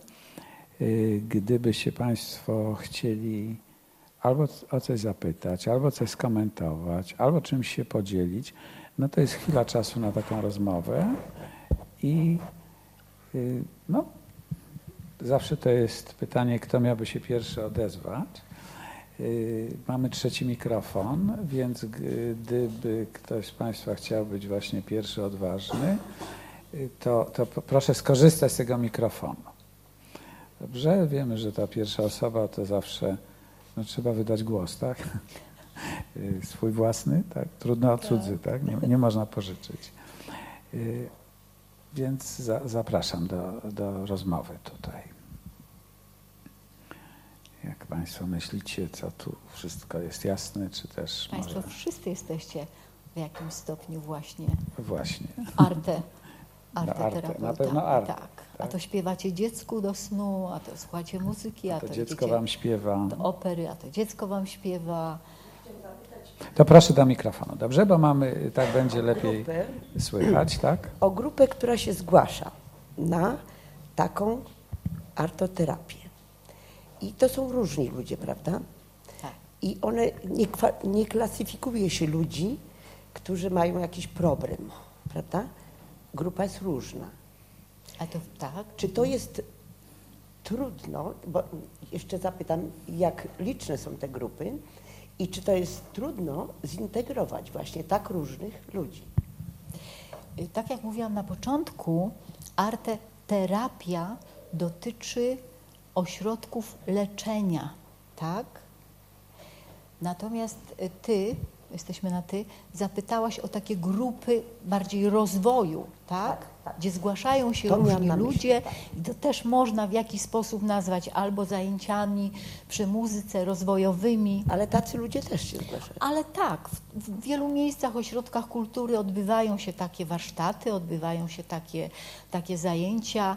y, gdybyście Państwo chcieli albo o coś zapytać, albo coś skomentować, albo czymś się podzielić, no to jest chwila czasu na taką rozmowę i y, no, zawsze to jest pytanie, kto miałby się pierwszy odezwać. Y, Mamy trzeci mikrofon, więc gdyby ktoś z Państwa chciał być właśnie pierwszy odważny, y, to, to proszę skorzystać z tego mikrofonu. Dobrze, wiemy, że ta pierwsza osoba to zawsze no, trzeba wydać głos, tak? [laughs] Y, Swój własny, tak? Trudno o cudzy, tak? Nie, nie można pożyczyć. Więc za, zapraszam do, do rozmowy tutaj. Jak Państwo myślicie, co tu wszystko jest jasne, czy też Państwo może... wszyscy jesteście w jakimś stopniu właśnie Właśnie. arte. [laughs] arte, arteterapeutami. na pewno arte, Tak. A tak. to śpiewacie dziecku do snu, a to słuchacie muzyki, a To to, dziecko Wam śpiewa. do opery, a to dziecko wam śpiewa. To proszę do mikrofonu, dobrze? Bo mamy, tak będzie lepiej grupę, słychać, tak? o grupę, która się zgłasza na taką artoterapię. I to są różni ludzie, prawda? Tak. I one nie, nie klasyfikuje się ludzi, którzy mają jakiś problem, prawda? Grupa jest różna. A to tak? Czy to jest trudno, bo jeszcze zapytam, jak liczne są te grupy i czy to jest trudno zintegrować właśnie tak różnych ludzi? Y, Tak jak mówiłam na początku, arteterapia dotyczy ośrodków leczenia, tak? Natomiast y, ty, jesteśmy na ty, zapytałaś o takie grupy bardziej rozwoju? Tak, tak. Gdzie zgłaszają się To różni ludzie tak. i to też można w jakiś sposób nazwać albo zajęciami przy muzyce rozwojowymi, Ale tacy ludzie też się zgłaszają. ale tak, w, w wielu miejscach, ośrodkach kultury odbywają się takie warsztaty, odbywają się takie, takie zajęcia.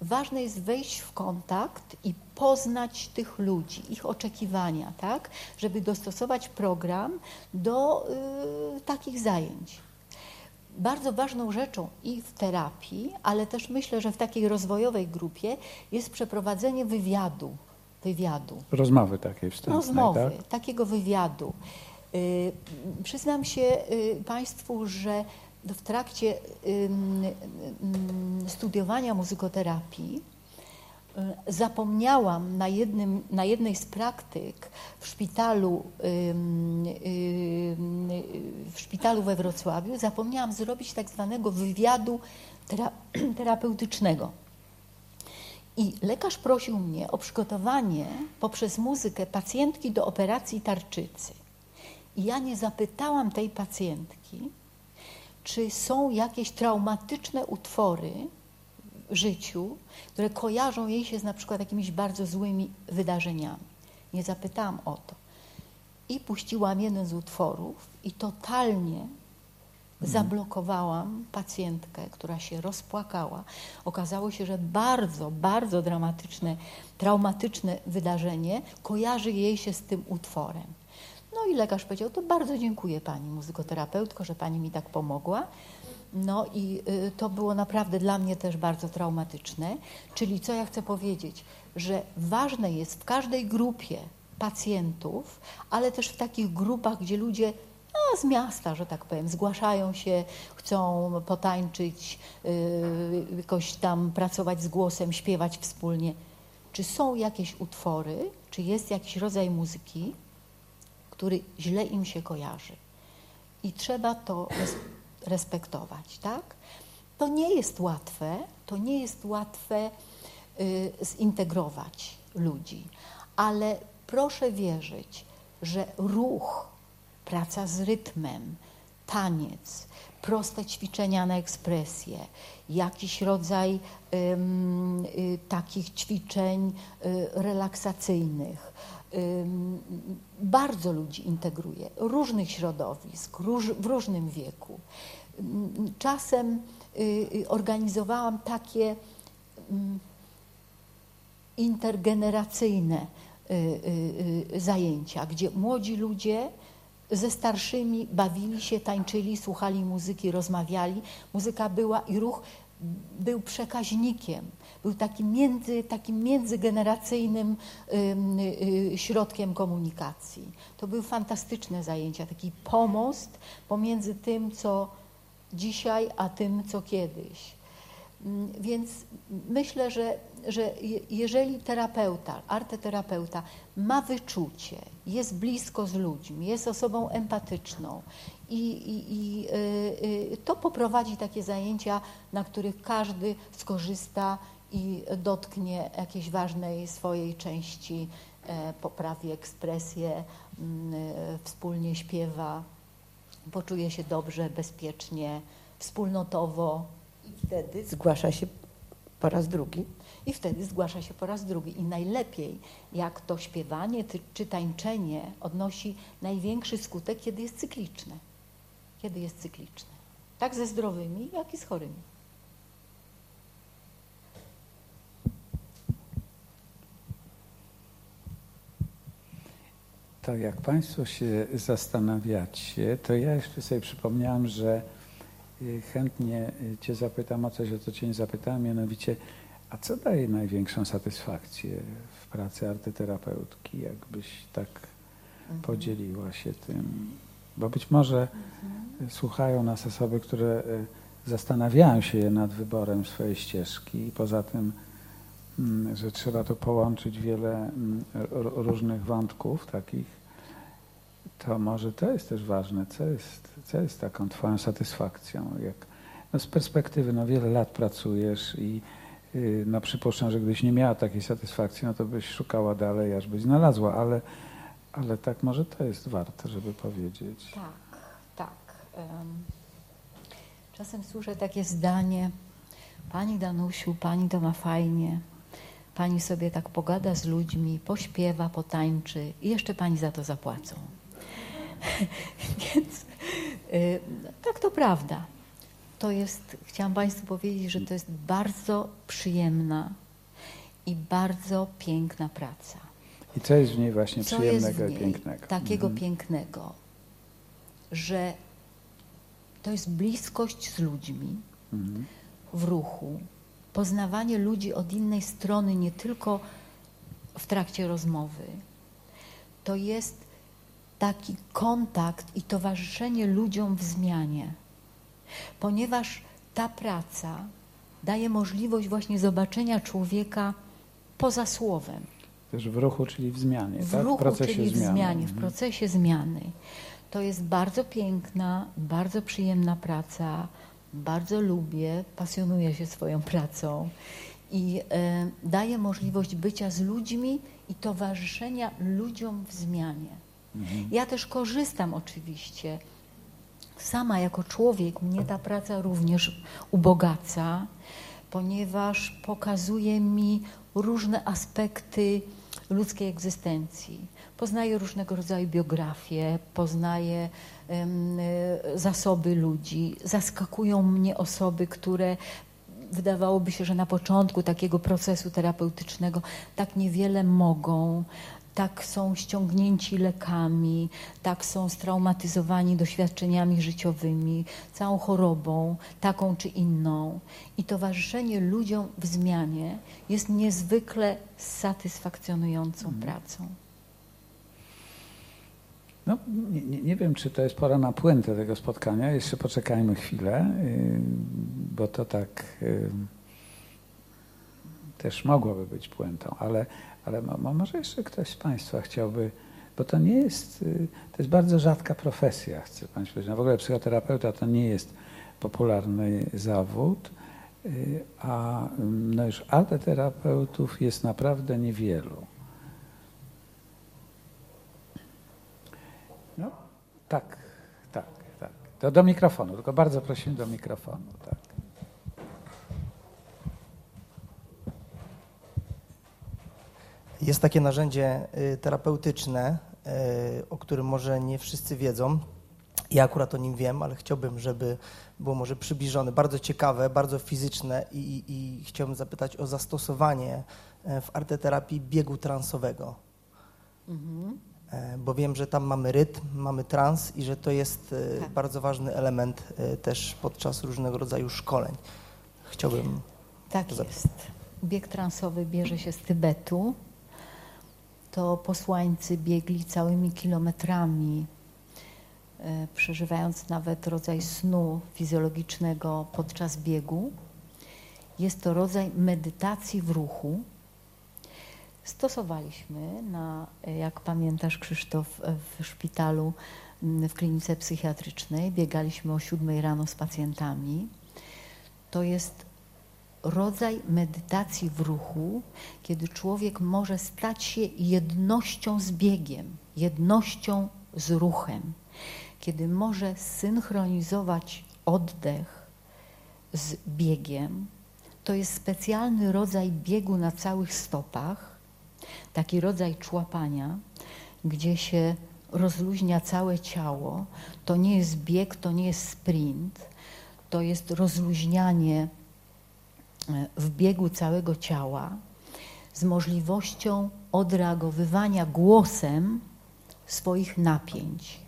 Ważne jest wejść w kontakt i poznać tych ludzi, ich oczekiwania, tak, żeby dostosować program do y, takich zajęć. Bardzo ważną rzeczą i w terapii, ale też myślę, że w takiej rozwojowej grupie jest przeprowadzenie wywiadu. wywiadu Rozmowy takiej wstępnej, rozmowy, tak? takiego wywiadu. Y, Przyznam się y, Państwu, że w trakcie studiowania muzykoterapii zapomniałam na, jednym, na jednej z praktyk w szpitalu, w szpitalu we Wrocławiu, zapomniałam zrobić tak zwanego wywiadu [clears throat] terapeutycznego. I lekarz prosił mnie o przygotowanie poprzez muzykę pacjentki do operacji tarczycy. I ja nie zapytałam tej pacjentki, czy są jakieś traumatyczne utwory życiu, które kojarzą jej się z na przykład jakimiś bardzo złymi wydarzeniami. Nie zapytałam o to. I puściłam jeden z utworów i totalnie mhm. zablokowałam pacjentkę, która się rozpłakała. Okazało się, że bardzo, bardzo dramatyczne, traumatyczne wydarzenie kojarzy jej się z tym utworem. No i lekarz powiedział, to bardzo dziękuję pani muzykoterapeutko, że pani mi tak pomogła. No i y, to było naprawdę dla mnie też bardzo traumatyczne. Czyli co ja chcę powiedzieć, że ważne jest w każdej grupie pacjentów, ale też w takich grupach, gdzie ludzie no, z miasta, że tak powiem, zgłaszają się, chcą potańczyć, yy, jakoś tam pracować z głosem, śpiewać wspólnie. Czy są jakieś utwory, czy jest jakiś rodzaj muzyki, który źle im się kojarzy? I trzeba to respektować, tak? To nie jest łatwe, to nie jest łatwe y, zintegrować ludzi, ale proszę wierzyć, że ruch, praca z rytmem, taniec, proste ćwiczenia na ekspresję, jakiś rodzaj y, y, takich ćwiczeń y, relaksacyjnych, bardzo ludzi integruje, różnych środowisk, róż, w różnym wieku. Czasem y, y, organizowałam takie intergeneracyjne y, zajęcia, gdzie młodzi ludzie ze starszymi bawili się, tańczyli, słuchali muzyki, rozmawiali. Muzyka była i ruch był przekaźnikiem, był takim, między, takim międzygeneracyjnym y, środkiem komunikacji. To były fantastyczne zajęcia, taki pomost pomiędzy tym, co dzisiaj, a tym, co kiedyś. Mm, więc myślę, że, że jeżeli terapeuta, arteterapeuta ma wyczucie, jest blisko z ludźmi, jest osobą empatyczną i, i, i y, y, to poprowadzi takie zajęcia, na których każdy skorzysta i dotknie jakiejś ważnej swojej części, e, poprawi ekspresję, mm, e, wspólnie śpiewa, poczuje się dobrze, bezpiecznie, wspólnotowo. I wtedy zgłasza się po raz drugi. I wtedy zgłasza się po raz drugi. I najlepiej, jak to śpiewanie czy tańczenie odnosi największy skutek, kiedy jest cykliczne. Kiedy jest cykliczne. Tak ze zdrowymi, jak i z chorymi. To jak Państwo się zastanawiacie, to ja jeszcze sobie przypomniałem, że y, chętnie y, Cię zapytam o coś, o co Cię nie zapytałem, mianowicie, a co daje największą satysfakcję w pracy artyterapeutki, jakbyś tak mhm. podzieliła się tym? Bo być może mhm. słuchają nas osoby, które y, zastanawiają się nad wyborem swojej ścieżki i poza tym że trzeba tu połączyć wiele mm, różnych wątków takich, to może to jest też ważne, co jest, co jest taką twoją satysfakcją. Jak, no z perspektywy, no wiele lat pracujesz i yy, no przypuszczam, że gdybyś nie miała takiej satysfakcji, no to byś szukała dalej, aż byś znalazła, ale, ale tak może to jest warte, żeby powiedzieć. Tak, tak. Czasem słyszę takie zdanie, Pani Danusiu, Pani to ma fajnie, Pani sobie tak pogada z ludźmi, pośpiewa, potańczy i jeszcze Pani za to zapłacą. [laughs] Więc y, tak to prawda. To jest, chciałam Państwu powiedzieć, że to jest bardzo przyjemna i bardzo piękna praca. I co jest w niej właśnie co przyjemnego niej i pięknego? Takiego mhm. pięknego, że to jest bliskość z ludźmi mhm. w ruchu, poznawanie ludzi od innej strony, nie tylko w trakcie rozmowy. To jest taki kontakt i towarzyszenie ludziom w zmianie, ponieważ ta praca daje możliwość właśnie zobaczenia człowieka poza słowem. Też w ruchu, czyli w zmianie, W tak? ruchu, procesie czyli w zmiany. zmianie, w Mhm. procesie zmiany. To jest bardzo piękna, bardzo przyjemna praca. Bardzo lubię, pasjonuję się swoją pracą i e, daje możliwość bycia z ludźmi i towarzyszenia ludziom w zmianie. Mhm. Ja też korzystam oczywiście. Sama jako człowiek mnie ta praca również ubogaca, ponieważ pokazuje mi różne aspekty ludzkiej egzystencji. Poznaję różnego rodzaju biografie, poznaję zasoby ludzi. Zaskakują mnie osoby, które wydawałoby się, że na początku takiego procesu terapeutycznego tak niewiele mogą, tak są ściągnięci lekami, tak są straumatyzowani doświadczeniami życiowymi, całą chorobą, taką czy inną. I towarzyszenie ludziom w zmianie jest niezwykle satysfakcjonującą pracą. No, nie, nie, nie wiem, czy to jest pora na puentę tego spotkania. Jeszcze poczekajmy chwilę, yy, bo to tak yy, też mogłoby być puentą, ale, ale mo- mo- może jeszcze ktoś z Państwa chciałby, bo to nie jest, yy, to jest bardzo rzadka profesja, chcę Państwu powiedzieć. No w ogóle psychoterapeuta to nie jest popularny zawód, a no już arteterapeutów jest naprawdę niewielu. Tak, tak, tak. To do mikrofonu, tylko bardzo prosimy do mikrofonu, tak. Jest takie narzędzie y, terapeutyczne, y, o którym może nie wszyscy wiedzą. Ja akurat o nim wiem, ale chciałbym, żeby było może przybliżone. Bardzo ciekawe, bardzo fizyczne i, i, i chciałbym zapytać o zastosowanie e, w arteterapii biegu transowego. E, Bo wiem, że tam mamy rytm, mamy trans i że to jest e, Tak. bardzo ważny element e, też podczas różnego rodzaju szkoleń. Chciałbym Tak Zap- jest. Bieg transowy bierze się z Tybetu. To posłańcy biegli całymi kilometrami, e, przeżywając nawet rodzaj snu fizjologicznego podczas biegu. Jest to rodzaj medytacji w ruchu. Stosowaliśmy na, e, jak pamiętasz Krzysztof, e, w szpitalu w klinice psychiatrycznej. Biegaliśmy o 7 rano z pacjentami. To jest rodzaj medytacji w ruchu, kiedy człowiek może stać się jednością z biegiem, jednością z ruchem, kiedy może synchronizować oddech z biegiem. To jest specjalny rodzaj biegu na całych stopach, taki rodzaj człapania, gdzie się rozluźnia całe ciało. To nie jest bieg, to nie jest sprint, to jest rozluźnianie e, w biegu całego ciała z możliwością odreagowywania głosem swoich napięć.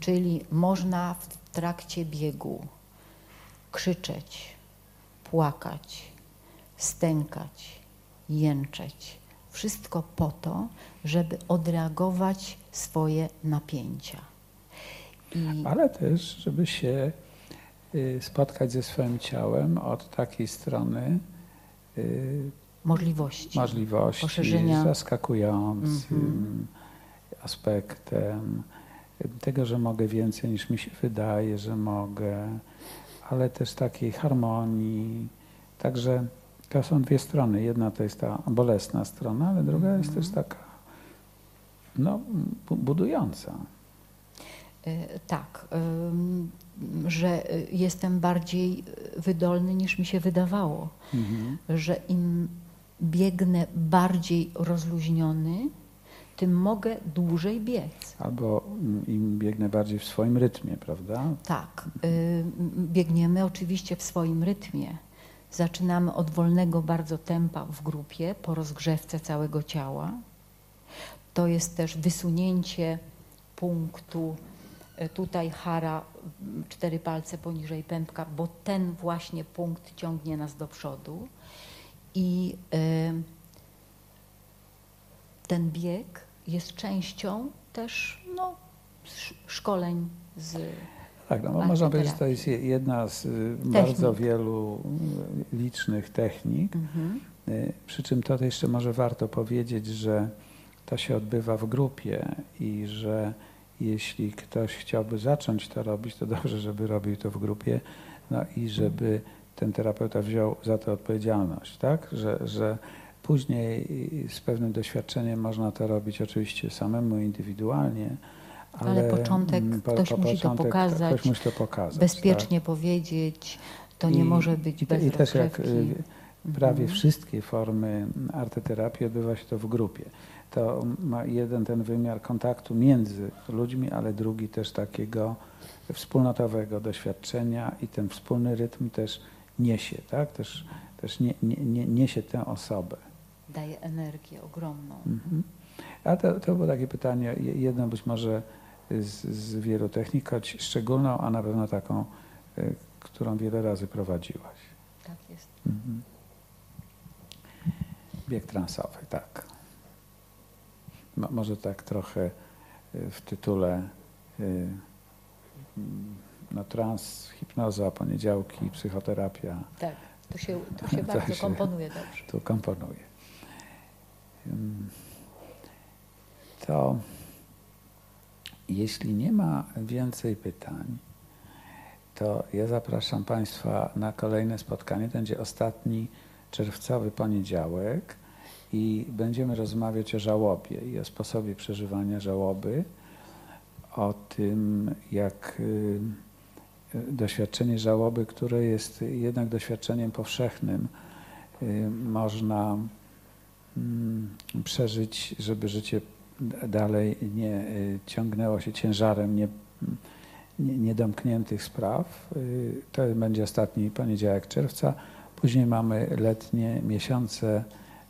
Czyli można w trakcie biegu krzyczeć, płakać, stękać, jęczeć. Wszystko po to, żeby odreagować swoje napięcia. I Ale też, żeby się y, spotkać ze swoim ciałem od takiej strony y, możliwości. możliwości Poszerzenia. zaskakującym aspektem y, tego, że mogę więcej niż mi się wydaje, że mogę, ale też takiej harmonii. Także to są dwie strony. Jedna to jest ta bolesna strona, ale druga jest też taka no, bu- budująca. E, Tak, że y, jestem bardziej wydolny niż mi się wydawało, Mhm. że im biegnę bardziej rozluźniony, tym mogę dłużej biec. Albo mm, im biegnę bardziej w swoim rytmie, prawda? Tak, biegniemy oczywiście w swoim rytmie. Zaczynamy od wolnego bardzo tempa w grupie po rozgrzewce całego ciała. To jest też wysunięcie punktu y, tutaj hara, cztery palce poniżej pępka, bo ten właśnie punkt ciągnie nas do przodu. I y, ten bieg jest częścią też no, sz- szkoleń z Tak, no, można powiedzieć, że to jest je- jedna z y, bardzo wielu y, licznych technik. Mhm. Y, Przy czym to jeszcze może warto powiedzieć, że to się odbywa w grupie i że jeśli ktoś chciałby zacząć to robić, to dobrze, żeby robił to w grupie, no i żeby ten terapeuta wziął za to odpowiedzialność, tak? Że, że później z pewnym doświadczeniem można to robić oczywiście samemu, indywidualnie, ale, Ale początek mm, ktoś musi to początek pokazać, Ktoś musi to pokazać. tak? Bezpiecznie powiedzieć, to nie I- może być i, bez I też jak y, prawie Mhm. wszystkie formy arteterapii odbywa się to w grupie. To ma jeden ten wymiar kontaktu między ludźmi, ale drugi też takiego wspólnotowego doświadczenia i ten wspólny rytm też niesie, tak? Też, też nie, nie, nie, niesie tę osobę. Daje energię ogromną. Mhm. A to, to było takie pytanie, je- jedno być może z, z wielu technik, choć szczególną, a na pewno taką, y, którą wiele razy prowadziłaś. Tak jest. Mhm. Bieg transowy, tak. Mo- może tak trochę y, w tytule mm, no, trans, hipnoza, poniedziałki, psychoterapia Tak, to się, to się [laughs] bardzo komponuje dobrze. tu komponuje. To jeśli nie ma więcej pytań, to ja zapraszam Państwa na kolejne spotkanie. To będzie ostatni czerwcowy poniedziałek i będziemy rozmawiać o żałobie i o sposobie przeżywania żałoby, o tym, jak y, doświadczenie żałoby, które jest jednak doświadczeniem powszechnym, y, można mm, przeżyć, żeby życie dalej nie y, ciągnęło się ciężarem nie, nie, niedomkniętych spraw. Y, To będzie ostatni poniedziałek czerwca. Później mamy letnie miesiące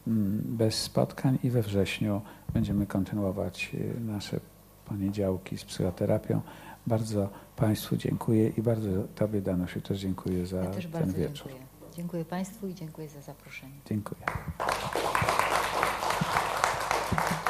mm, bez spotkań i we wrześniu będziemy kontynuować y, nasze poniedziałki z psychoterapią. Bardzo Państwu dziękuję i bardzo Tobie, Danusiu, też dziękuję za Ja też ten wieczór. dziękuję. Dziękuję Państwu i dziękuję za zaproszenie. Dziękuję. [laughs]